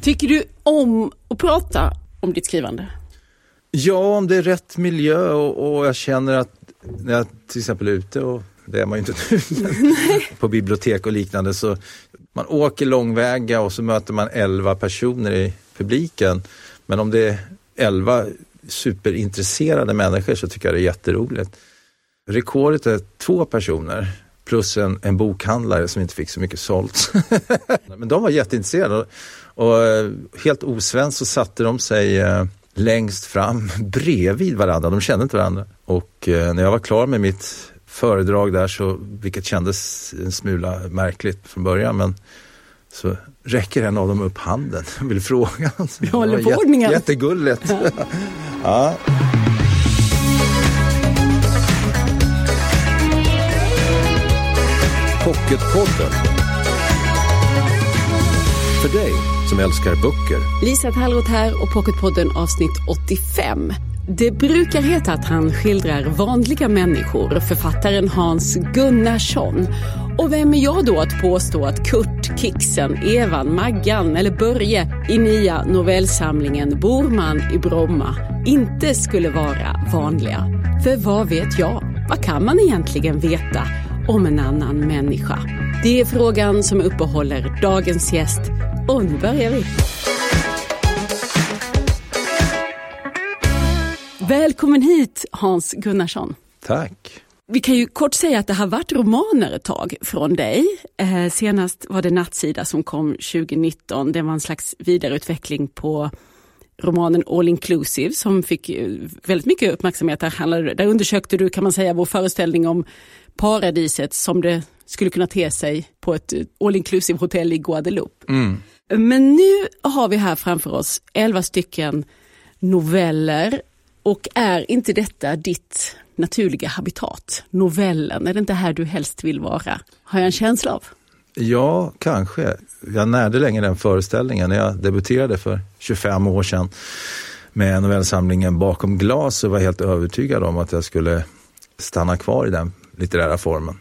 Tycker du om att prata om ditt skrivande? Ja, om det är rätt miljö och, och jag känner att när jag till exempel är ute och det är man ju inte nu, på bibliotek och liknande så man åker långväga och så möter man elva personer i publiken. Men om det är elva superintresserade människor så tycker jag det är jätteroligt. Rekordet är två personer plus en, en bokhandlare som inte fick så mycket sålt. Men de var jätteintresserade och, eh, helt osvenskt så satte de sig eh, längst fram bredvid varandra. De kände inte varandra. Och eh, när jag var klar med mitt föredrag där, så, vilket kändes en smula märkligt från början, men så räcker en av dem upp handen och vill fråga. Vi håller på ordningen. Jättegulligt. ja. Pocketpodden. För dig som älskar böcker. Lisa Tallroth här och Pocketpodden avsnitt 85. Det brukar heta att han skildrar vanliga människor, författaren Hans Gunnarsson. Och vem är jag då att påstå att Kurt, Kixen, Evan, Maggan eller Börje i nya novellsamlingen Bor man i Bromma inte skulle vara vanliga? För vad vet jag? Vad kan man egentligen veta om en annan människa? Det är frågan som uppehåller dagens gäst och nu börjar vi. Välkommen hit Hans Gunnarsson. Tack. Vi kan ju kort säga att det har varit romaner ett tag från dig. Eh, senast var det Nattsida som kom 2019. Det var en slags vidareutveckling på romanen All Inclusive som fick eh, väldigt mycket uppmärksamhet. Där, där undersökte du kan man säga vår föreställning om paradiset som det skulle kunna te sig på ett all inclusive hotell i Guadeloupe. Mm. Men nu har vi här framför oss elva stycken noveller och är inte detta ditt naturliga habitat, novellen? Är det inte här du helst vill vara? Har jag en känsla av? Ja, kanske. Jag närde länge den föreställningen när jag debuterade för 25 år sedan med novellsamlingen Bakom glas och var helt övertygad om att jag skulle stanna kvar i den litterära formen.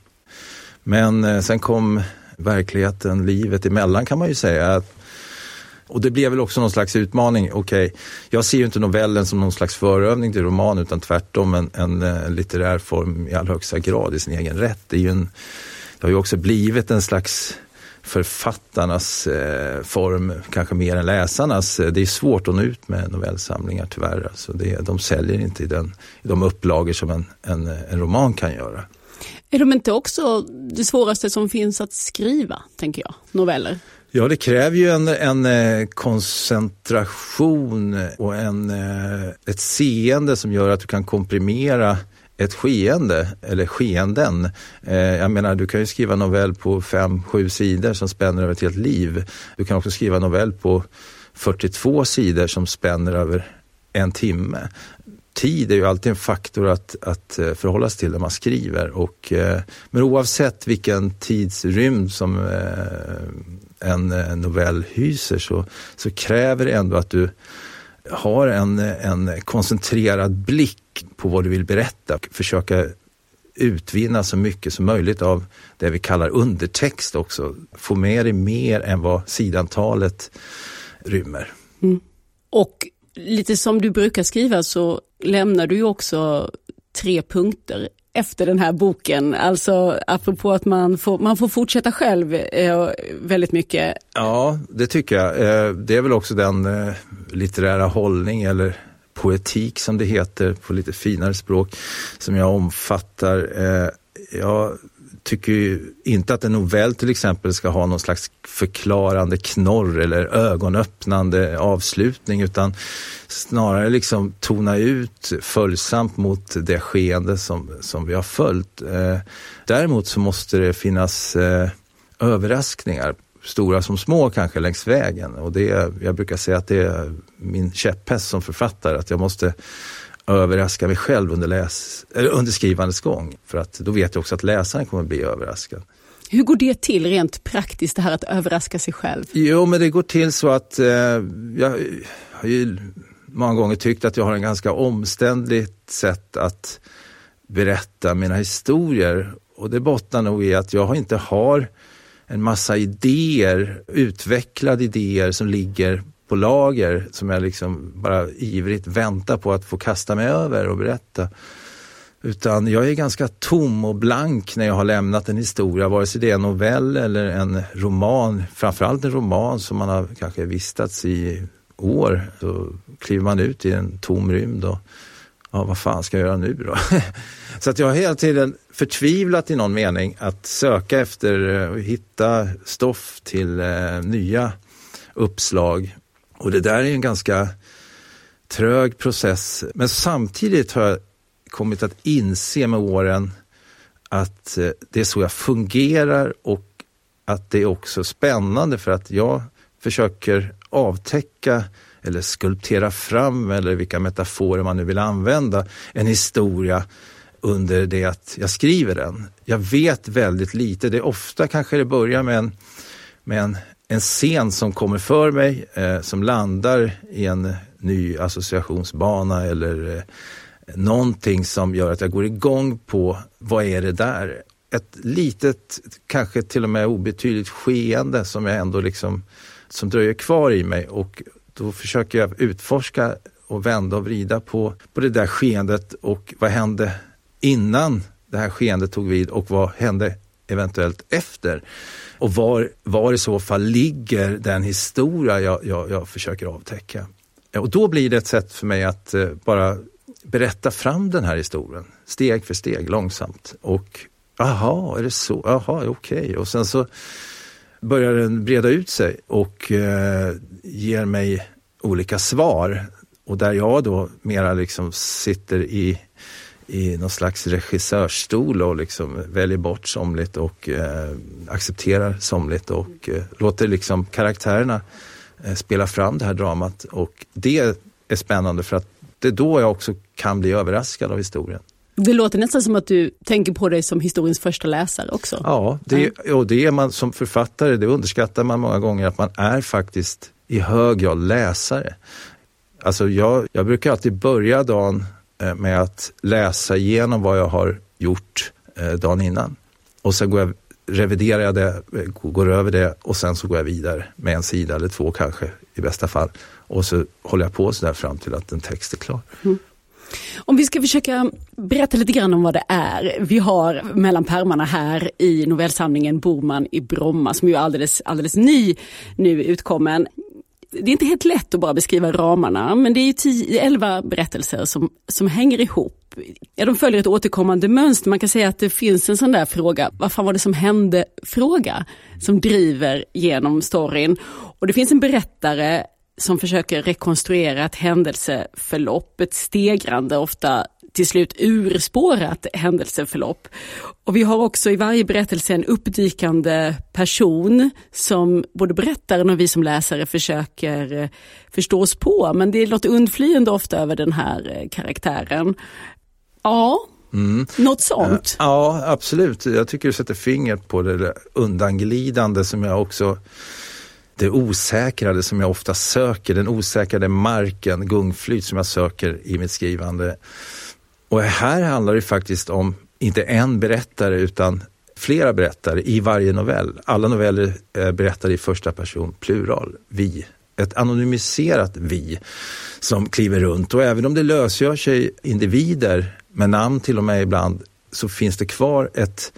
Men eh, sen kom verkligheten, livet emellan kan man ju säga. Och det blev väl också någon slags utmaning. Okej, okay, jag ser ju inte novellen som någon slags förövning till roman utan tvärtom en, en, eh, litterär form i allra högsta grad i sin egen rätt. Det, är ju en, det har ju också blivit en slags författarnas eh, form, kanske mer än läsarnas. Det är svårt att nå ut med novellsamlingar tyvärr. Alltså det, de säljer inte i, den, i de upplagor som en, en, en roman kan göra. Är de inte också det svåraste som finns att skriva, tänker jag, noveller? Ja, det kräver ju en, en eh, koncentration och en, eh, ett seende som gör att du kan komprimera ett skeende eller skeenden. Eh, jag menar, du kan ju skriva novell på fem, sju sidor som spänner över ett helt liv. Du kan också skriva novell på 42 sidor som spänner över en timme tid är ju alltid en faktor att, att eh, förhålla sig till när man skriver. Och, eh, men oavsett vilken tidsrymd som eh, en novell hyser så, så kräver det ändå att du har en, en koncentrerad blick på vad du vill berätta. Försöka utvinna så mycket som möjligt av det vi kallar undertext också. Få med dig mer än vad sidantalet rymmer. Mm. Och lite som du brukar skriva så lämnar du ju också tre punkter efter den här boken. Alltså apropå att man får, man får fortsätta själv eh, väldigt mycket. Ja, det tycker jag. Eh, det är väl också den eh, litterära hållning eller poetik som det heter på lite finare språk som jag omfattar. Eh, jag tycker ju inte att en novell till exempel ska ha någon slags förklarande knorr eller ögonöppnande avslutning utan snarare liksom tona ut följsamt mot det skeende som, som vi har följt. Eh, däremot så måste det finnas eh, överraskningar stora som små kanske längs vägen. Och det, jag brukar säga att det är min käpphäst som författare, att jag måste överraska mig själv under, läs, eller under skrivandets gång. För att då vet jag också att läsaren kommer bli överraskad. Hur går det till rent praktiskt, det här att överraska sig själv? Jo, men det går till så att eh, jag har ju många gånger tyckt att jag har en ganska omständligt sätt att berätta mina historier. Och det bottnar nog i att jag inte har en massa idéer, utvecklade idéer som ligger på lager som jag liksom bara ivrigt väntar på att få kasta mig över och berätta. Utan jag är ganska tom och blank när jag har lämnat en historia, vare sig det är en novell eller en roman. Framförallt en roman som man har kanske vistats i år. Så kliver man ut i en tom rymd och ja, vad fan ska jag göra nu då? Så att jag har hela tiden förtvivlat i någon mening att söka efter eh, och hitta stoff till eh, nya uppslag. Och det där är en ganska trög process. Men samtidigt har jag kommit att inse med åren att eh, det är så jag fungerar och att det är också spännande för att jag försöker avtäcka eller skulptera fram, eller vilka metaforer man nu vill använda, en historia under det att jag skriver den. Jag vet väldigt lite. Det är ofta kanske det börjar med en, med en, en scen som kommer för mig, eh, som landar i en ny associationsbana eller eh, någonting som gör att jag går igång på vad är det där? Ett litet, kanske till och med obetydligt skeende som jag ändå liksom, som dröjer kvar i mig och då försöker jag utforska och vända och vrida på, på det där skeendet och vad hände innan det här skeendet tog vid och vad hände eventuellt efter? Och var, var i så fall ligger den historia jag, jag, jag försöker avtäcka? Och då blir det ett sätt för mig att eh, bara berätta fram den här historien, steg för steg, långsamt. Och aha, är det så? Jaha, okej. Okay. Och sen så börjar den breda ut sig och eh, ger mig olika svar. Och där jag då mera liksom sitter i, i någon slags regissörsstol och liksom väljer bort somligt och eh, accepterar somligt och eh, låter liksom karaktärerna eh, spela fram det här dramat. Och det är spännande för att det är då jag också kan bli överraskad av historien. Det låter nästan som att du tänker på dig som historiens första läsare också. Ja, det, och det är man som författare, det underskattar man många gånger, att man är faktiskt i hög grad läsare. Alltså jag, jag brukar alltid börja dagen Eh, med att läsa igenom vad jag har gjort eh, dagen innan. Och sen går jag, reviderar jag det, eh, går över det och sen så går jag vidare med en sida eller två kanske i bästa fall. Och så håller jag på sådär fram till att en text är klar. Mm. Om vi ska försöka berätta lite grann om vad det är. Vi har mellan pärmarna här i novellsamlingen Borman i Bromma som ju är alldeles, alldeles ny nu utkommen. Det är inte helt lätt att bara beskriva ramarna men det är tio, elva berättelser som, som hänger ihop. Ja, de följer ett återkommande mönster. Man kan säga att det finns en sån där fråga, vad fan var det som hände? Fråga som driver genom storyn. Och det finns en berättare som försöker rekonstruera ett händelseförlopp, ett stegrande, ofta till slut urspårat händelseförlopp. Och vi har också i varje berättelse en uppdykande person som både berättaren och vi som läsare försöker eh, förstå oss på. Men det är något undflyende ofta över den här eh, karaktären. Ja, Mm. Något sånt? Ja, absolut. Jag tycker du sätter fingret på det undanglidande som jag också det osäkrade som jag ofta söker, den osäkrade marken, gungflyt som jag söker i mitt skrivande. Och här handlar det faktiskt om, inte en berättare utan flera berättare i varje novell. Alla noveller eh, berättar i första person, plural, vi. Ett anonymiserat vi som kliver runt och även om det lösgör sig individer med namn till och med ibland så finns det kvar ett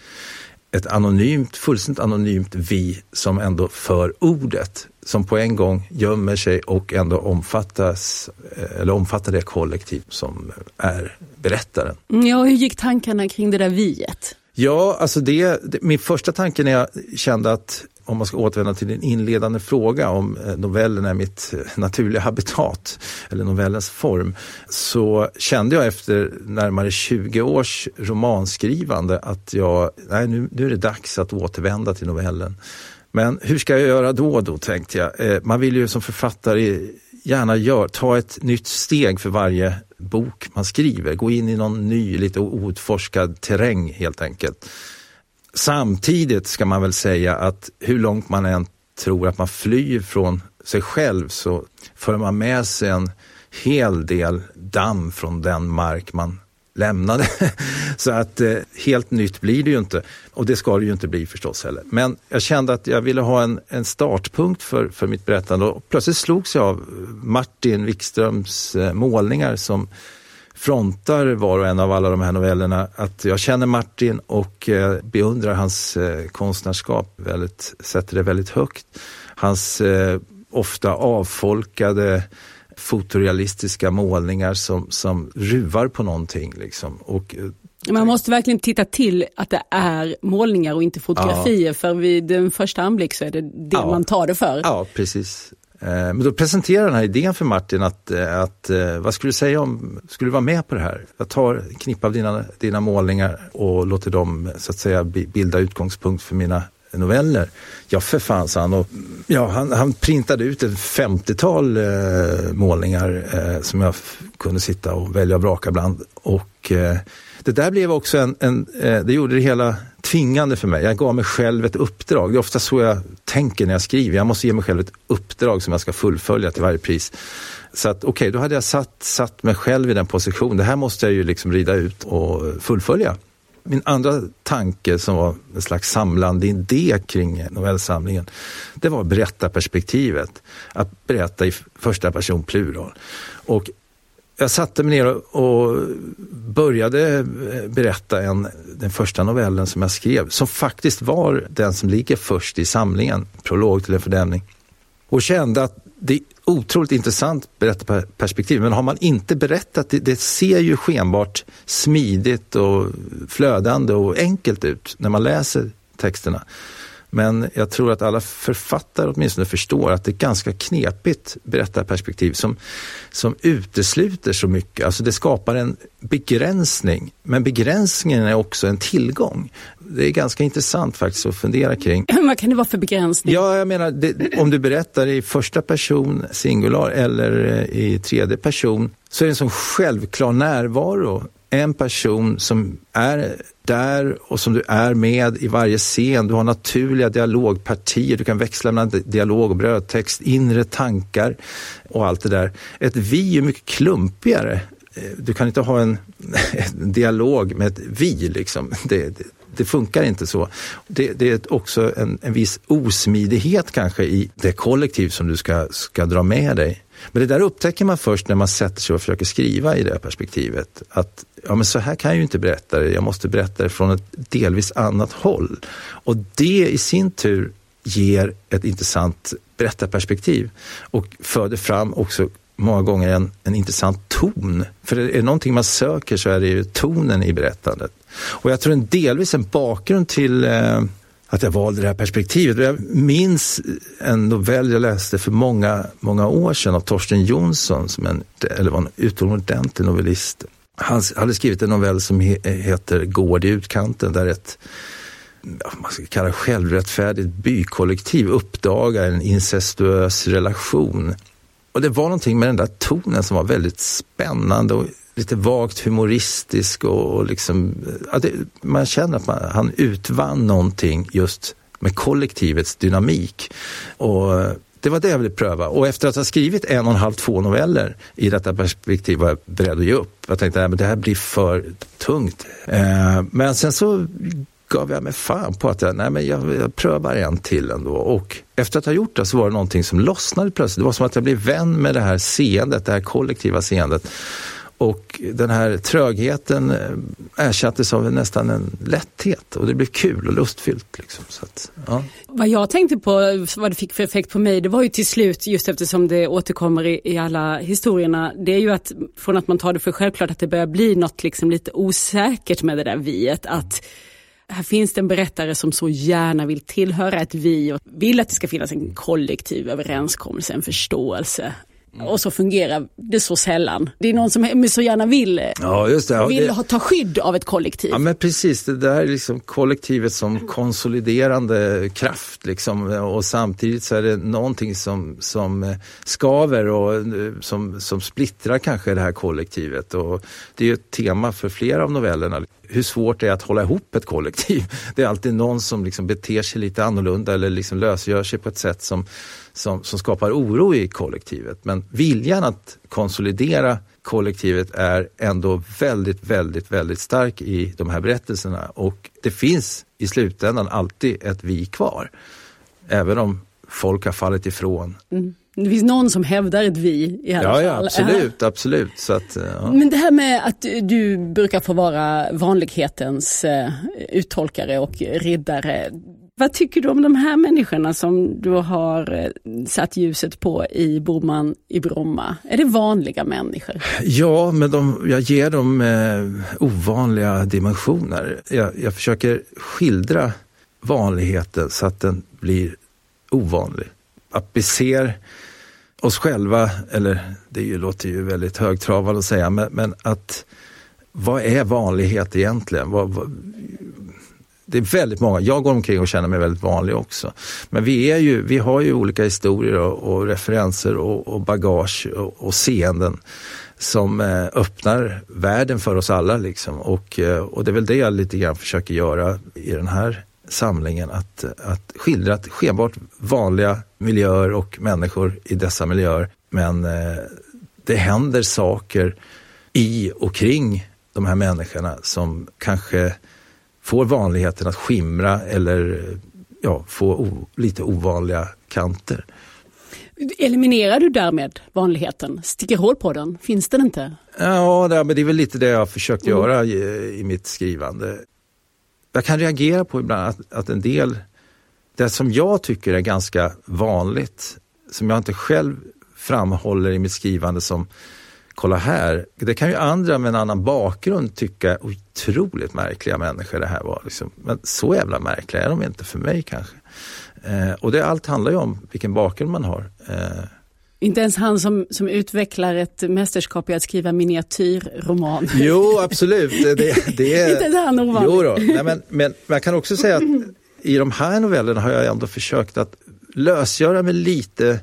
ett anonymt, fullständigt anonymt vi som ändå för ordet som på en gång gömmer sig och ändå omfattas, eller omfattar det kollektiv som är berättaren. Mm, ja, hur gick tankarna kring det där viet? Ja, alltså det, det, min första tanke när jag kände att om man ska återvända till din inledande fråga om eh, novellen är mitt eh, naturliga habitat eller novellens form, så kände jag efter närmare 20 års romanskrivande att jag, nej nu, nu är det dags att återvända till novellen. Men hur ska jag göra då, då tänkte jag. Eh, man vill ju som författare gärna gör, ta ett nytt steg för varje bok man skriver, gå in i någon ny, lite outforskad terräng helt enkelt. Samtidigt ska man väl säga att hur långt man än tror att man flyr från sig själv så för man med sig en hel del damm från den mark man lämnade. Så att eh, helt nytt blir det ju inte. Och det ska det ju inte bli förstås heller. Men jag kände att jag ville ha en, en startpunkt för, för mitt berättande och plötsligt slogs jag av Martin Wikströms eh, målningar som frontar var och en av alla de här novellerna. Att jag känner Martin och eh, beundrar hans eh, konstnärskap, väldigt, sätter det väldigt högt. Hans eh, ofta avfolkade fotorealistiska målningar som, som ruvar på någonting. Liksom. Och, man måste verkligen titta till att det är målningar och inte fotografier ja. för vid en första anblick så är det det ja. man tar det för. Ja, precis. Eh, men då presenterar den här idén för Martin att, eh, att eh, vad skulle du säga om, skulle du vara med på det här? Jag tar en knipp av dina, dina målningar och låter dem så att säga bilda utgångspunkt för mina noveller. Ja, för fan, sa han. Och, ja, han, han printade ut ett 50-tal eh, målningar eh, som jag kunde sitta och välja och vraka bland. Och eh, det där blev också en, en eh, det gjorde det hela tvingande för mig. Jag gav mig själv ett uppdrag. Det är ofta så jag tänker när jag skriver. Jag måste ge mig själv ett uppdrag som jag ska fullfölja till varje pris. Så att okej, okay, då hade jag satt, satt mig själv i den positionen. Det här måste jag ju liksom rida ut och fullfölja. Min andra tanke som var en slags samlande idé kring novellsamlingen, det var berättarperspektivet. Att berätta i första person plural. Och jag satte mig ner och började eh, berätta en, den första novellen som jag skrev, som faktiskt var den som ligger först i samlingen, Prolog till en fördämning. Och kände att det är otroligt intressant berättarperspektiv. Men har man inte berättat, det, det ser ju skenbart smidigt och flödande och enkelt ut när man läser texterna. Men jag tror att alla författare åtminstone förstår att det är ett ganska knepigt berättarperspektiv som, som utesluter så mycket. Alltså det skapar en begränsning, men begränsningen är också en tillgång. Det är ganska intressant faktiskt att fundera kring. Vad kan det vara för begränsning? Ja, jag menar, det, om du berättar i första person, singular, eller eh, i tredje person, så är det en sån självklar närvaro en person som är där och som du är med i varje scen. Du har naturliga dialogpartier, du kan växla mellan dialog och brödtext, inre tankar och allt det där. Ett vi är mycket klumpigare. Eh, du kan inte ha en, en dialog med ett vi, liksom. Det, det, det funkar inte så. Det, det är också en, en viss osmidighet kanske i det kollektiv som du ska, ska dra med dig. Men det där upptäcker man först när man sätter sig och försöker skriva i det perspektivet. Att ja, men så här kan jag ju inte berätta det, jag måste berätta det från ett delvis annat håll. Och det i sin tur ger ett intressant berättarperspektiv och föder fram också många gånger en, en intressant ton. För är det någonting man söker så är det ju tonen i berättandet. Och jag tror en delvis en bakgrund till eh, att jag valde det här perspektivet. Jag minns en novell jag läste för många, många år sedan av Torsten Jonsson, som en, eller var en utomordentlig novellist. Han hade skrivit en novell som heter Gård i utkanten, där ett man ska kalla självrättfärdigt bykollektiv uppdagar en incestuös relation. Och det var någonting med den där tonen som var väldigt spännande och lite vagt humoristisk och, och liksom, ja, det, man känner att man, han utvann någonting just med kollektivets dynamik. Och eh, det var det jag ville pröva och efter att ha skrivit en och en halv, två noveller i detta perspektiv var jag beredd att ge upp. Jag tänkte att det här blir för tungt. Eh, men sen så gav jag mig fan på att jag, nej men jag, jag prövar en till ändå. Och efter att ha gjort det så var det någonting som lossnade plötsligt. Det var som att jag blev vän med det här seendet, det här kollektiva seendet. Och den här trögheten eh, ersattes av nästan en lätthet och det blev kul och lustfyllt. Liksom. Så att, ja. Vad jag tänkte på, vad det fick för effekt på mig, det var ju till slut, just eftersom det återkommer i, i alla historierna, det är ju att från att man tar det för självklart att det börjar bli något liksom lite osäkert med det där viet. Att här finns det en berättare som så gärna vill tillhöra ett vi och vill att det ska finnas en kollektiv överenskommelse, en förståelse. Mm. Och så fungerar det så sällan. Det är någon som så gärna vill, ja, just det. Ja, vill det... ta skydd av ett kollektiv. Ja men precis, det där är liksom kollektivet som konsoliderande kraft liksom. och samtidigt så är det någonting som, som eh, skaver och eh, som, som splittrar kanske det här kollektivet. Och det är ett tema för flera av novellerna hur svårt det är att hålla ihop ett kollektiv. Det är alltid någon som liksom beter sig lite annorlunda eller liksom lösgör sig på ett sätt som, som, som skapar oro i kollektivet. Men viljan att konsolidera kollektivet är ändå väldigt, väldigt, väldigt stark i de här berättelserna och det finns i slutändan alltid ett vi kvar. Även om folk har fallit ifrån. Mm. Det finns någon som hävdar ett vi i alla ja, fall. Ja, absolut, absolut. Så att, ja. Men det här med att du brukar få vara vanlighetens uh, uttolkare och riddare. Vad tycker du om de här människorna som du har eh, satt ljuset på i Boman i Bromma? Är det vanliga människor? Ja, men de, jag ger dem eh, ovanliga dimensioner. Jag, jag försöker skildra vanligheten så att den blir ovanlig. Att vi ser oss själva, eller det ju, låter ju väldigt högtravande att säga, men, men att vad är vanlighet egentligen? Vad, vad, det är väldigt många, jag går omkring och känner mig väldigt vanlig också. Men vi, är ju, vi har ju olika historier och, och referenser och, och bagage och, och seenden som eh, öppnar världen för oss alla. Liksom. Och, eh, och det är väl det jag lite grann försöker göra i den här samlingen. Att, att skildra att skenbart vanliga miljöer och människor i dessa miljöer. Men eh, det händer saker i och kring de här människorna som kanske får vanligheten att skimra eller ja, få lite ovanliga kanter. Eliminerar du därmed vanligheten? Sticker hål på den? Finns den inte? Ja, det är väl lite det jag har försökt mm. göra i, i, mitt skrivande. Jag kan reagera på ibland att, att en del, det som jag tycker är ganska vanligt, som jag inte själv framhåller i mitt skrivande som kolla här, det kan ju andra med en annan bakgrund tycka otroligt märkliga människor det här var. Liksom. Men så jävla märkliga är de inte för mig kanske. Eh, och det allt handlar ju om vilken bakgrund man har. Eh. Inte ens han som, som utvecklar ett mästerskap i att skriva miniatyrroman. Jo, absolut. Det, det är, Inte ens han ovanlig. Jo då. Nej, men, men jag kan också säga att i de här novellerna har jag ändå försökt att lösgöra mig lite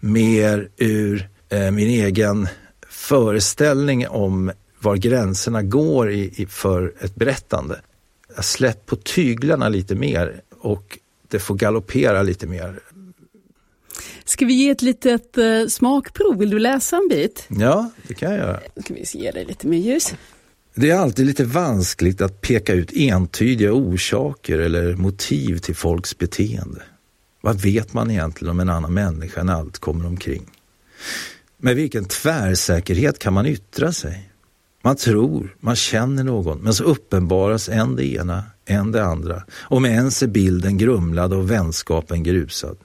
mer ur eh, min egen föreställning om var gränserna går i, i, för ett berättande. Jag släppt på tyglarna lite mer och det får galoppera lite mer. Ska vi ge ett litet eh, smakprov? Vill du läsa en bit? Ja, det kan jag göra. Ska vi ge dig lite mer ljus? Det är alltid lite vanskligt att peka ut entydiga orsaker eller motiv till folks beteende. Vad vet man egentligen om en annan människa när allt kommer omkring? Med vilken tvärsäkerhet kan man yttra sig? Man tror, man känner någon, men så uppenbaras en det ena, en det andra. Och med ens är bilden grumlad och vänskapen grusad.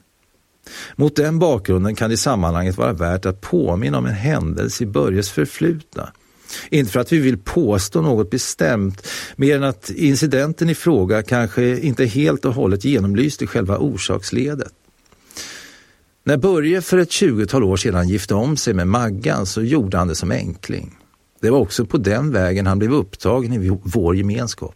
Mot den bakgrunden kan det i sammanhanget vara värt att påminna om en händelse i Börjes förflutna. Inte för att vi vill påstå något bestämt, mer än att incidenten i fråga kanske inte helt och hållet genomlyste själva orsaksledet. När Börje för ett tjugotal år sedan gifte om sig med Maggan så gjorde han det som enkling. Det var också på den vägen han blev upptagen i vår gemenskap.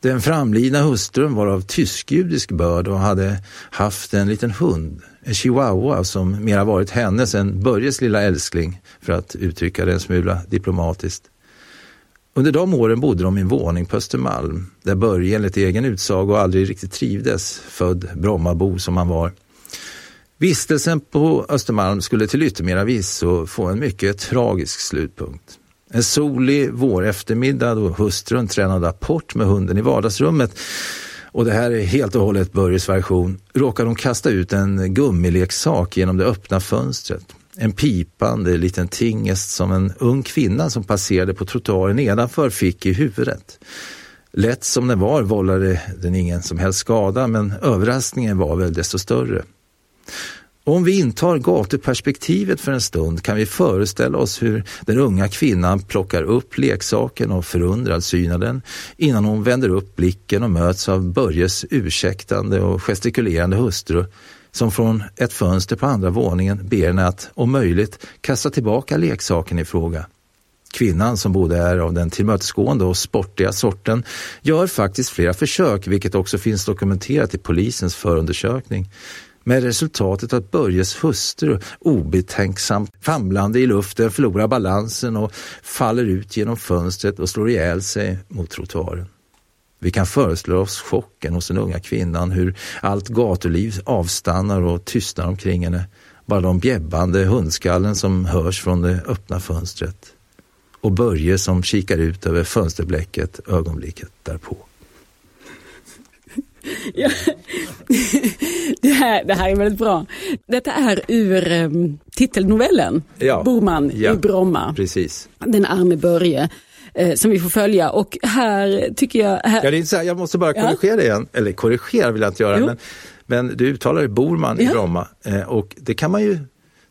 Den framlidna hustrun var av tysk-judisk börd och hade haft en liten hund, en chihuahua som mera varit hennes än Börjes lilla älskling, för att uttrycka det en smula diplomatiskt. Under de åren bodde de i en våning på Östermalm, där Börje enligt egen utsago aldrig riktigt trivdes, född Brommabo som han var. Vistelsen på Östermalm skulle till yttermera visso få en mycket tragisk slutpunkt. En solig våreftermiddag då hustrun tränade apport med hunden i vardagsrummet och det här är helt och hållet Börjes version, råkade hon kasta ut en gummileksak genom det öppna fönstret. En pipande liten tingest som en ung kvinna som passerade på trottoaren nedanför fick i huvudet. Lätt som den var vållade den ingen som helst skada men överraskningen var väl desto större. Om vi intar gatuperspektivet för en stund kan vi föreställa oss hur den unga kvinnan plockar upp leksaken och förundrad synar den innan hon vänder upp blicken och möts av Börjes ursäktande och gestikulerande hustru som från ett fönster på andra våningen ber henne att om möjligt kasta tillbaka leksaken i fråga. Kvinnan som både är av den tillmötesgående och sportiga sorten gör faktiskt flera försök, vilket också finns dokumenterat i polisens förundersökning med resultatet att Börjes hustru obetänksamt famlande i luften förlorar balansen och faller ut genom fönstret och slår ihjäl sig mot trottoaren. Vi kan föreslå oss chocken hos den unga kvinnan, hur allt gatuliv avstannar och tystnar omkring henne. Bara de bjäbbande hundskallen som hörs från det öppna fönstret. Och Börje som kikar ut över fönsterblecket ögonblicket därpå. Ja. Det, här, det här är väldigt bra. Detta är ur um, titelnovellen ja. Borman ja. i Bromma. Precis. Den arme Börje eh, som vi får följa. Och här tycker jag... Här... Ja, det är så här, jag måste bara korrigera ja. igen, eller korrigera vill jag inte göra, men, men du uttalar Borman ja. i Bromma eh, och det kan man ju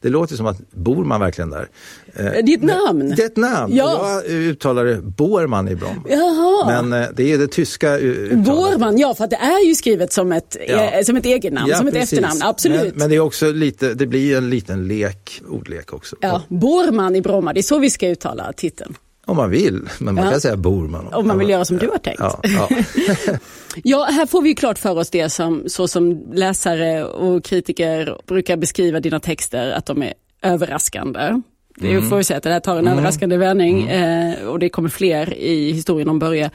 det låter som att bor man verkligen där? Eh, ett namn. Det är ett namn. Ja. Jag uttalar det Borman i Bromma. Jaha. Men eh, det är det tyska uttalet. Borman, ja för det är ju skrivet som ett, ja. eh, som ett egennamn, ja, som ett precis. efternamn. Absolut. Men, men, det är också lite, det blir en liten lek, ordlek också. Ja, Borman i Bromma, det är så vi ska uttala titeln. Om man vill, men man ja. kan säga Borman. Om man vill göra som du har tänkt. Ja, ja. ja, här får vi klart för oss det som, så som läsare och kritiker brukar beskriva dina texter, att de är överraskande. Det mm. får vi säga att det här tar en mm. överraskande vändning mm. eh, och det kommer fler i historien om Börje.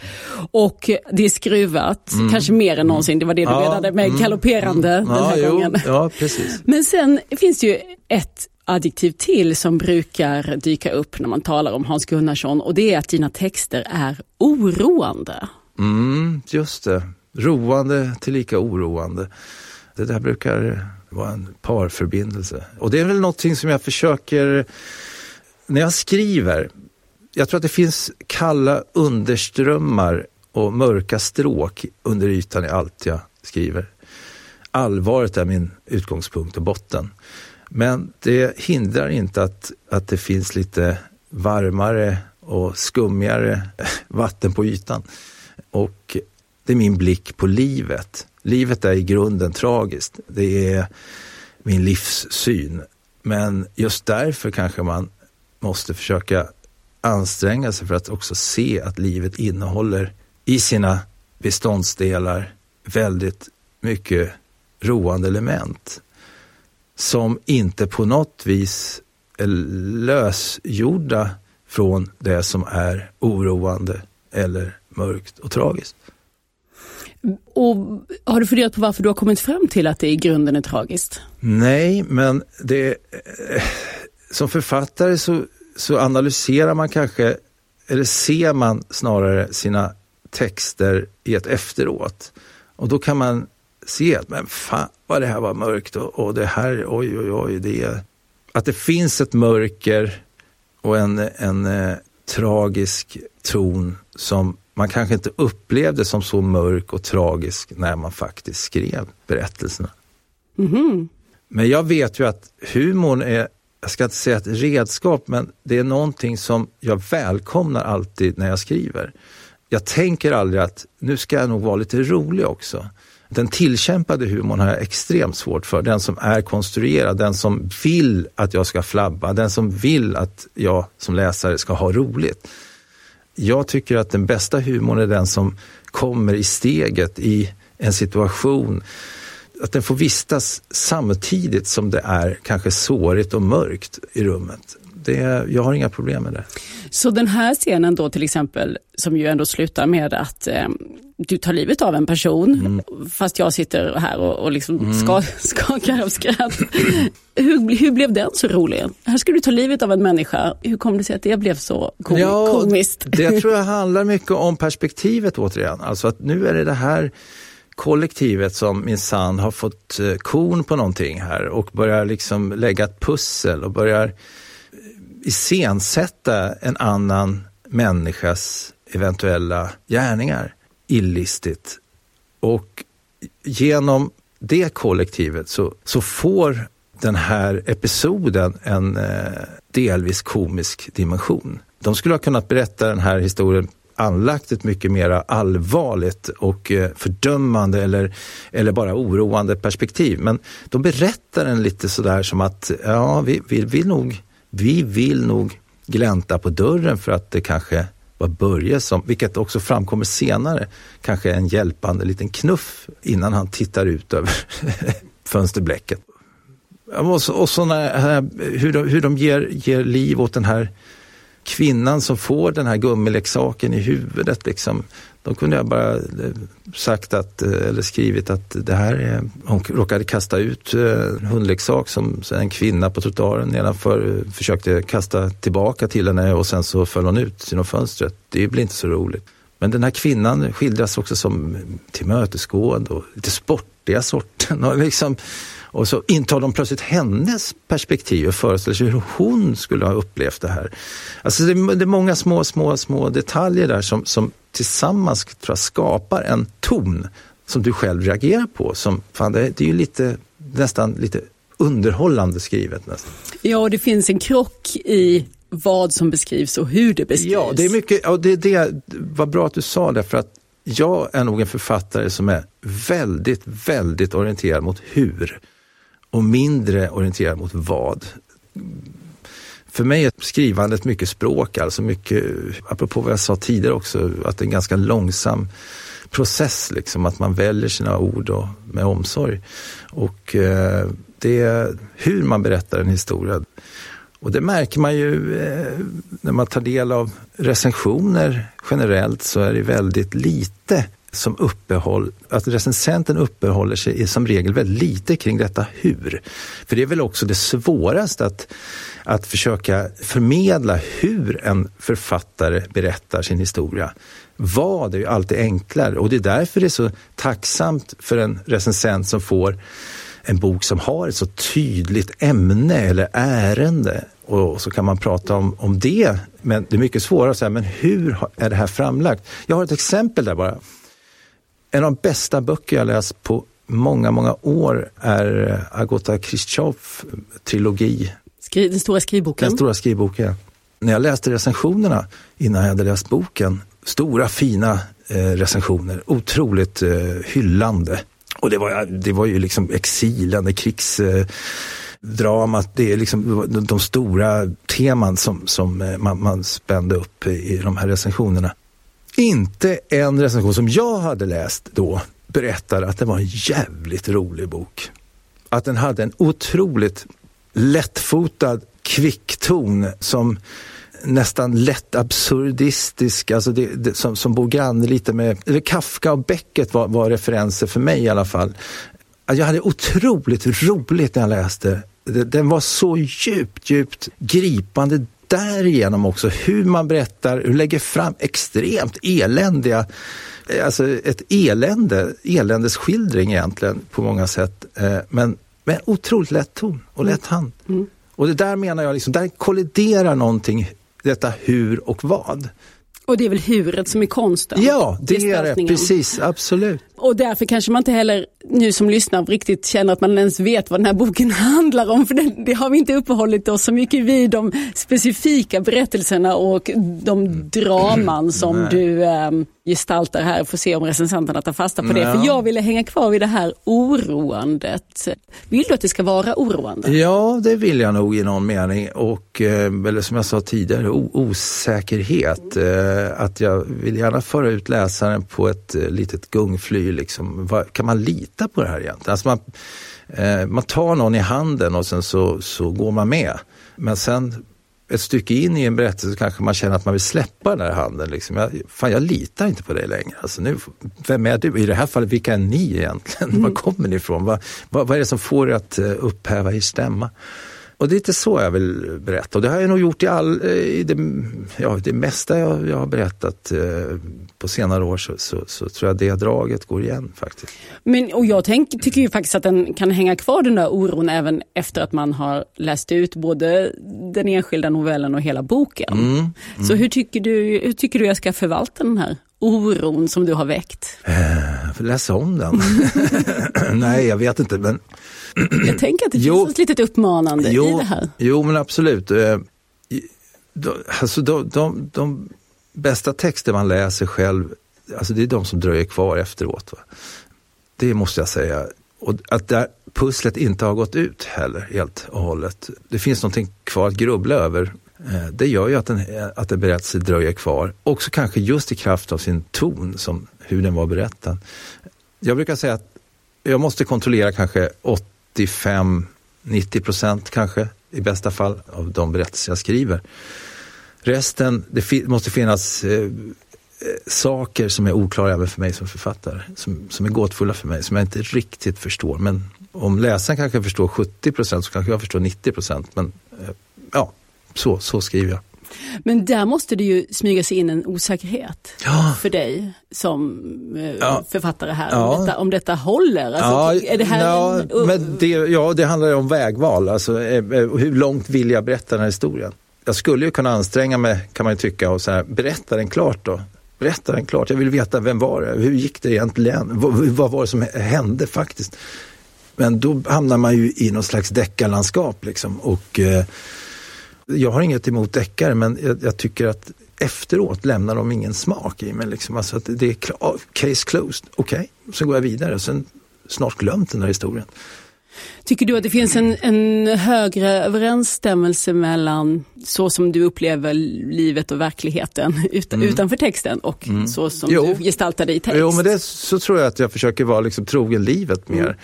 Och det är skruvat, mm. kanske mer än någonsin. Det var det du ja. menade med mm. galopperande mm. den här ja, gången. Jo. Ja, precis. Men sen finns det ju ett adjektiv till som brukar dyka upp när man talar om Hans Gunnarsson och det är att dina texter är oroande. Mm, just det. Roande tillika oroande. Det där brukar vara en parförbindelse. Och det är väl någonting som jag försöker, när jag skriver, jag tror att det finns kalla underströmmar och mörka stråk under ytan i allt jag skriver. Allvaret är min utgångspunkt och botten. Men det hindrar inte att, att det finns lite varmare och skummigare vatten på ytan. Och det är min blick på livet. Livet är i grunden tragiskt. Det är min livssyn. Men just därför kanske man måste försöka anstränga sig för att också se att livet innehåller i sina beståndsdelar väldigt mycket roande element som inte på något vis är lösgjorda från det som är oroande eller mörkt och tragiskt. Och har du funderat på varför du har kommit fram till att det i grunden är tragiskt? Nej, men det, eh, som författare så, så analyserar man kanske, eller ser man snarare sina texter i ett efteråt. Och då kan man se att men fan vad det här var mörkt och, och det här, oj oj oj, det att det finns ett mörker och en, en eh, tragisk ton som man kanske inte upplevde som så mörk och tragisk när man faktiskt skrev berättelserna. Mm -hmm. Men jag vet ju att humorn är, jag ska inte säga ett redskap, men det är någonting som jag välkomnar alltid när jag skriver. Jag tänker aldrig att nu ska jag nog vara lite rolig också. Den tillkämpade humorn har jag extremt svårt för. Den som är konstruerad, den som vill att jag ska flabba, den som vill att jag som läsare ska ha roligt. Jag tycker att den bästa humorn är den som kommer i steget i en situation. Att den får vistas samtidigt som det är kanske sårigt och mörkt i rummet. Det, jag har inga problem med det. Så den här scenen då till exempel, som ju ändå slutar med att eh, du tar livet av en person, mm. fast jag sitter här och, och liksom mm. ska, skakar av skratt. hur, hur blev den så rolig? Här ska du ta livet av en människa. Hur kom det sig att det blev så kom ja, komiskt? det tror jag handlar mycket om perspektivet återigen. Alltså att nu är det det här kollektivet som minsann har fått eh, korn på någonting här och börjar liksom lägga ett pussel och börjar iscensätta en annan människas eventuella gärningar illistigt. Och genom det kollektivet så, så får den här episoden en eh, delvis komisk dimension. De skulle ha kunnat berätta den här historien anlagt ett mycket mer allvarligt och eh, fördömande eller, eller bara oroande perspektiv. Men de berättar den lite sådär som att ja, vi, vi vill nog vi vill nog glänta på dörren för att det kanske var Börje som, vilket också framkommer senare, kanske en hjälpande liten knuff innan han tittar ut över fönsterblecket. Och så, och så när, hur de, hur de ger, ger liv åt den här kvinnan som får den här gummileksaken i huvudet liksom, då kunde jag bara eh, sagt att, eh, eller skrivit att det här är, hon råkade kasta ut en hundleksak som en kvinna på trottoaren nedanför försökte kasta tillbaka till henne och sen så föll hon ut genom fönstret. Det blir inte så roligt. Men den här kvinnan skildras också som tillmötesgående och lite sportiga sorten. Och, liksom, och så intar de plötsligt hennes perspektiv och föreställer sig hur hon skulle ha upplevt det här. Alltså det, är, det är många små, små, små detaljer där som, som tillsammans tror jag, skapar en ton som du själv reagerar på. Som, fan, det, det är ju lite, nästan lite underhållande skrivet. Nästan. Ja, och det finns en krock i vad som beskrivs och hur det beskrivs. Ja, det är mycket, ja, det, det var bra att du sa det för att jag är nog en författare som är väldigt, väldigt orienterad mot hur och mindre orienterad mot vad. För mig är skrivandet mycket språk, alltså mycket, apropå vad jag sa tidigare också, att det är en ganska långsam process, liksom, att man väljer sina ord och, med omsorg. Och eh, det är hur man berättar en historia. Och det märker man ju eh, när man tar del av recensioner generellt så är det väldigt lite som uppehåll, att recensenten uppehåller sig som regel väldigt lite kring detta hur. För det är väl också det svåraste att, att försöka förmedla hur en författare berättar sin historia. Vad är ju alltid enklare och det är därför det är så tacksamt för en recensent som får en bok som har ett så tydligt ämne eller ärende och så kan man prata om, om det. Men det är mycket svårare att säga, men hur är det här framlagt? Jag har ett exempel där bara. En av de bästa böcker jag läst på många, många år är eh, Agota Kristjov trilogi. Skri den stora skrivboken? Den stora skrivboken. När jag läste recensionerna innan jag hade läst boken, stora fina eh, recensioner, otroligt eh, hyllande. Och det var, det var ju liksom exilande krigsdramat, det är liksom de stora teman som, som eh, man, man spände upp i de här recensionerna. Inte en recension som jag hade läst då berättade att det var en jävligt rolig bok. Att den hade en otroligt lättfotad kvickton som nästan lätt absurdistisk, alltså det, det, som, som bor granne lite med, eller Kafka och Beckett var, var referenser för mig i alla fall. Jag hade otroligt roligt när jag läste. Den var så djupt, djupt gripande därigenom också hur man berättar, hur lägger fram extremt eländiga Alltså ett elände, eländesskildring egentligen på många sätt. Eh, men med otroligt lätt ton och lätt hand. Mm. Och det där menar jag, liksom, där kolliderar någonting detta hur och vad. Och det är väl huret som är konsten? Ja, det är det. Precis, absolut. Och därför kanske man inte heller nu som lyssnar riktigt känner att man ens vet vad den här boken handlar om. För det, det har vi inte uppehållit oss så mycket vid de specifika berättelserna och de draman som Nej. du eh, gestaltar här. Får se om recensenterna tar fasta på det. Ja. För jag ville hänga kvar vid det här oroandet. Vill du att det ska vara oroande? Ja, det vill jag nog i någon mening. Och, eh, eller som jag sa tidigare, osäkerhet. Eh, att jag vill gärna föra ut läsaren på ett eh, litet gungfly liksom, vad, kan man lita på det här egentligen? Alltså man, eh, man tar någon i handen och sen så, så går man med. Men sen ett stycke in i en berättelse kanske man känner att man vill släppa den här handen. Liksom. Jag, fan, jag litar inte på dig längre. Alltså nu, vem är du? I det här fallet, vilka är ni egentligen? Mm. Var kommer ni ifrån? Vad, vad, vad är det som får er att uh, upphäva er stämma? Och det är inte så jag vill berätta. Och det har jag nog gjort i, all, eh, i det, ja, det mesta jag, jag har berättat eh, på senare år så, så, så, tror jag det draget går igen faktiskt. Men, och jag tänk, tycker ju faktiskt att den kan hänga kvar den där oron även efter att man har läst ut både den enskilda novellen och hela boken. Mm, mm. Så hur tycker, du, hur tycker du jag ska förvalta den här oron som du har väckt? Eh, läsa om den. Nej, jag vet inte men jag tänker att det jo, finns ett litet uppmanande jo, i det här. Jo, men absolut. Eh, alltså de, de, de bästa texter man läser själv, alltså det är de som dröjer kvar efteråt. Va? Det måste jag säga. Och att där pusslet inte har gått ut heller helt och hållet. Det finns någonting kvar att grubbla över. Eh, det gör ju att, den, att en berättelse dröjer kvar. Också kanske just i kraft av sin ton, som hur den var berättad. Jag brukar säga att jag måste kontrollera kanske 85-90 procent kanske i bästa fall av de berättelser jag skriver. Resten, det fi måste finnas eh, eh, saker som är oklara även för mig som författare. Som, som är gåtfulla för mig, som jag inte riktigt förstår. Men om läsaren kanske förstår 70 procent så kanske jag förstår 90 procent. Men eh, ja, så, så skriver jag. Men där måste det ju smyga sig in en osäkerhet ja. för dig som eh, ja. författare här. Ja. Om, detta, om detta håller? Alltså, är det här ja, en, men det, ja, det handlar om vägval. Alltså, eh, hur långt vill jag berätta den här historien? Jag skulle ju kunna anstränga mig, kan man ju tycka, och så här, berätta den klart då. Berätta den klart. Jag vill veta, vem var det? Hur gick det egentligen? Vad, vad var det som hände faktiskt? Men då hamnar man ju i något slags deckarlandskap liksom. Och, eh, jag har inget emot deckare men jag, jag, tycker att efteråt lämnar de ingen smak i mig. Liksom. Alltså att det är case closed, okej, okay. så går jag vidare och sen snart glömt den där historien. Tycker du att det finns en, en högre överensstämmelse mellan så som du upplever livet och verkligheten ut, mm. utanför texten och mm. så som jo. du gestaltar det i text? Jo, men det, så tror jag att jag försöker vara liksom trogen livet mer mm.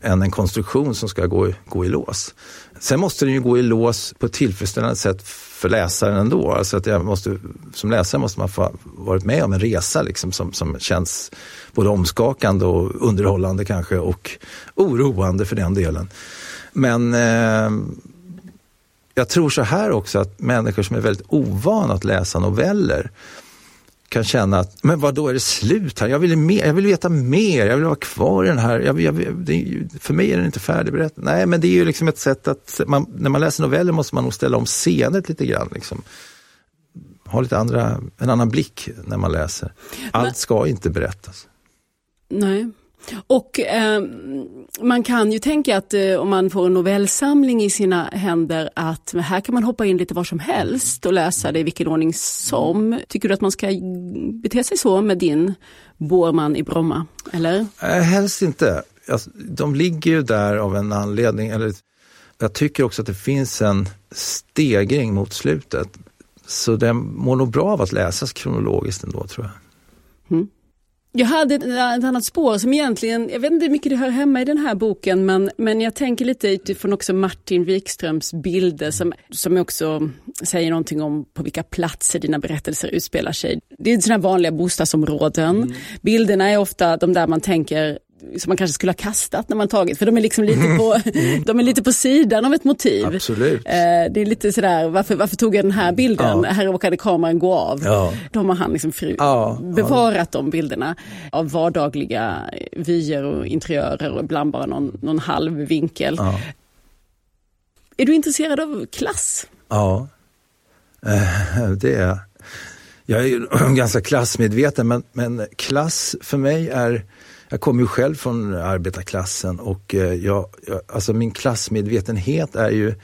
än en konstruktion som ska gå, gå i lås. Sen måste den ju gå i lås på ett tillfredsställande sätt för läsaren ändå. Alltså att jag måste, som läsare måste man få varit med om en resa liksom som, som känns både omskakande och underhållande kanske och oroande för den delen. Men eh, jag tror så här också att människor som är väldigt ovana att läsa noveller kan känna att, men vad då är det slut här? Jag vill, mer, jag vill veta mer, jag vill vara kvar i den här. Jag, jag, ju, för mig är den inte färdigberättad. Nej, men det är ju liksom ett sätt att, man, när man läser noveller måste man nog ställa om scenet lite grann. Liksom. Ha lite andra, en annan blick när man läser. Allt men, ska inte berättas. Nej. Och eh, man kan ju tänka att eh, om man får en novellsamling i sina händer att här kan man hoppa in lite var som helst och läsa det i vilken ordning som. Tycker du att man ska bete sig så med din Borman i Bromma? Eller? Eh, helst inte. Alltså, de ligger ju där av en anledning. Eller, jag tycker också att det finns en stegring mot slutet. Så den mår nog bra av att läsas kronologiskt ändå tror jag. Mm. Jag hade ett, ett, annat spår som egentligen, jag vet inte hur mycket det hör hemma i den här boken, men, men jag tänker lite utifrån också Martin Wikströms bilder som, som också säger någonting om på vilka platser dina berättelser utspelar sig. Det är sådana vanliga bostadsområden. Mm. Bilderna är ofta de där man tänker som man kanske skulle ha kastat när man tagit, för de är liksom lite på, mm. de är lite på sidan av ett motiv. Absolut. Eh, det är lite sådär, varför, varför tog jag den här bilden? Ja. Här råkade kameran gå av. Ja. Då har han liksom fri, ja. bevarat ja. de bilderna av vardagliga vyer och interiörer och ibland bara någon, någon halv vinkel. Ja. Är du intresserad av klass? Ja, eh, det är jag. Jag är ganska klassmedveten men, men klass för mig är jag kommer ju själv från arbetarklassen och eh, jag, jag, alltså min klassmedvetenhet är ju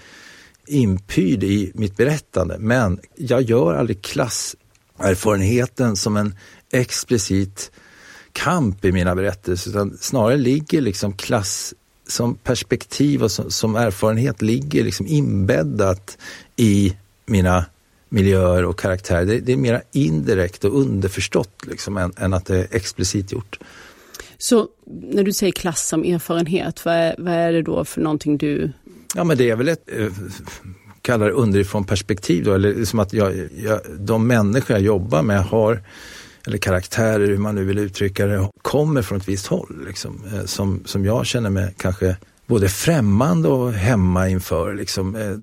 inpyrd i mitt berättande. Men jag gör aldrig klasserfarenheten som en explicit kamp i mina berättelser utan snarare ligger liksom klass som perspektiv och som, som erfarenhet ligger liksom inbäddat i mina miljöer och karaktärer. Det, det är mer indirekt och underförstått liksom, än, än att det är explicit gjort. Så när du säger klass som erfarenhet, vad är, vad är det då för någonting du... Ja men det är väl ett, eh, kallar det underifrån perspektiv då, eller som att jag, jag, de människor jag jobbar med har, eller karaktärer hur man nu vill uttrycka det, kommer från ett visst håll. Liksom, eh, som, som jag känner mig kanske både främmande och hemma inför. Liksom. Eh,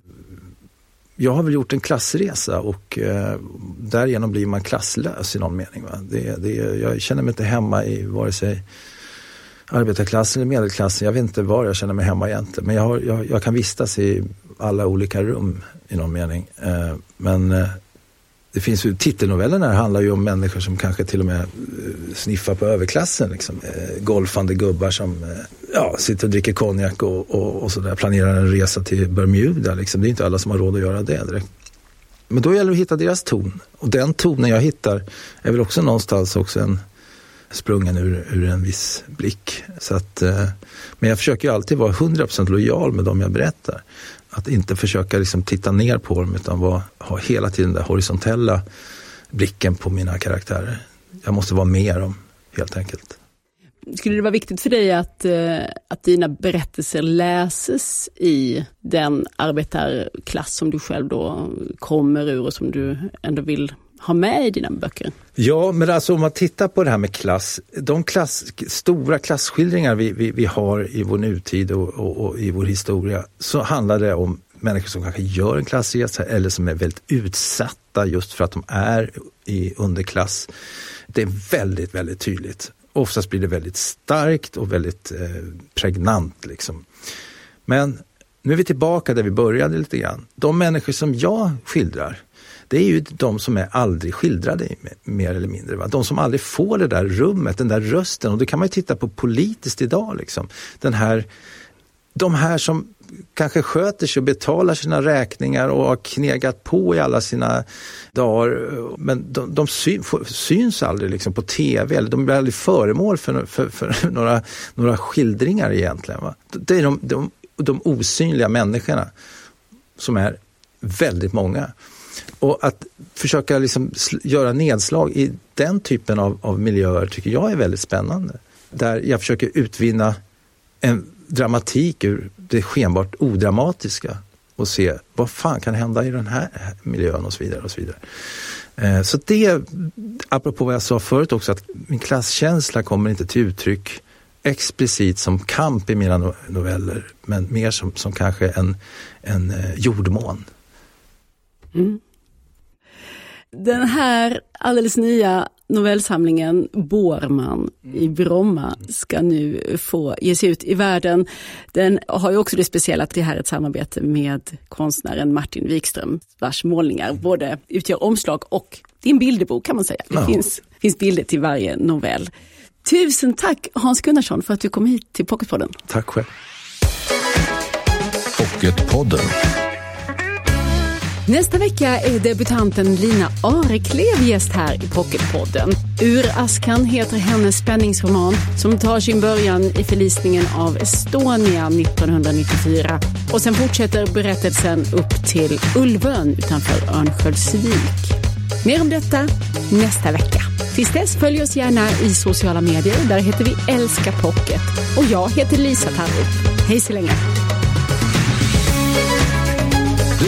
jag har väl gjort en klassresa och eh, därigenom blir man klasslös i någon mening. Va? Det, det, jag känner mig inte hemma i vare sig arbetarklassen eller medelklassen. Jag vet inte var jag känner mig hemma egentligen. Men jag, har, jag, jag kan vistas i alla olika rum i någon mening. Eh, men eh, det finns ju, titelnovellerna handlar ju om människor som kanske till och med eh, sniffar på överklassen. Liksom. Eh, golfande gubbar som eh, ja, sitter och dricker konjak och, och, och sådär, planerar en resa till Bermuda. Liksom. Det är inte alla som har råd att göra det direkt. Men då gäller det att hitta deras ton. Och den tonen jag hittar är väl också någonstans också en sprungen ur, ur en viss blick. Så att, eh, men jag försöker ju alltid vara 100% lojal med dem jag berättar. Att inte försöka liksom titta ner på dem utan vara, ha hela tiden den horisontella blicken på mina karaktärer. Jag måste vara med dem helt enkelt. Skulle det vara viktigt för dig att, eh, att dina berättelser läses i den arbetarklass som du själv då kommer ur och som du ändå vill ha med i dina böcker? Ja, men alltså om man tittar på det här med klass, de klass, stora klasskildringar vi, vi, vi har i vår nutid och, och, och, i vår historia, så handlar det om människor som kanske gör en klassresa eller som är väldigt utsatta just för att de är i underklass. Det är väldigt, väldigt tydligt. Oftast blir det väldigt starkt och väldigt eh, pregnant. Liksom. Men nu är vi tillbaka där vi började lite grann. De människor som jag skildrar, det är ju de som är aldrig skildrade mer eller mindre. Va? De som aldrig får det där rummet, den där rösten. Och det kan man ju titta på politiskt idag. Liksom. Den här, de här som kanske sköter sig och betalar sina räkningar och har knegat på i alla sina dagar. Men de, de syns aldrig liksom på tv eller de blir aldrig föremål för, för, för några, några skildringar egentligen. Va? Det är de, de, de osynliga människorna som är väldigt många. Och att försöka liksom göra nedslag i den typen av, av miljöer tycker jag är väldigt spännande. Där jag försöker utvinna en dramatik ur det skenbart odramatiska och se vad fan kan hända i den här miljön och så vidare. och Så vidare. Eh, så det, apropå vad jag sa förut också, att min klasskänsla kommer inte till uttryck explicit som kamp i mina noveller, men mer som, som kanske en, en eh, jordmån. Mm. Den här alldeles nya novellsamlingen Bårman i Bromma ska nu få ges ut i världen. Den har ju också det speciella att det här är ett samarbete med konstnären Martin Wikström vars målningar både utgör omslag och din bilderbok kan man säga. Det finns, finns bilder till varje novell. Tusen tack Hans Gunnarsson för att du kom hit till Pocketpodden. Tack själv. Pocketpodden. Nästa vecka är debutanten Lina Areklev gäst här i Pocketpodden. Ur askan heter hennes spänningsroman som tar sin början i förlisningen av Estonia 1994. Och sen fortsätter berättelsen upp till Ulvön utanför Örnsköldsvik. Mer om detta nästa vecka. Tills dess följ oss gärna i sociala medier. Där heter vi Älska Pocket. Och jag heter Lisa Tarro. Hej så länge.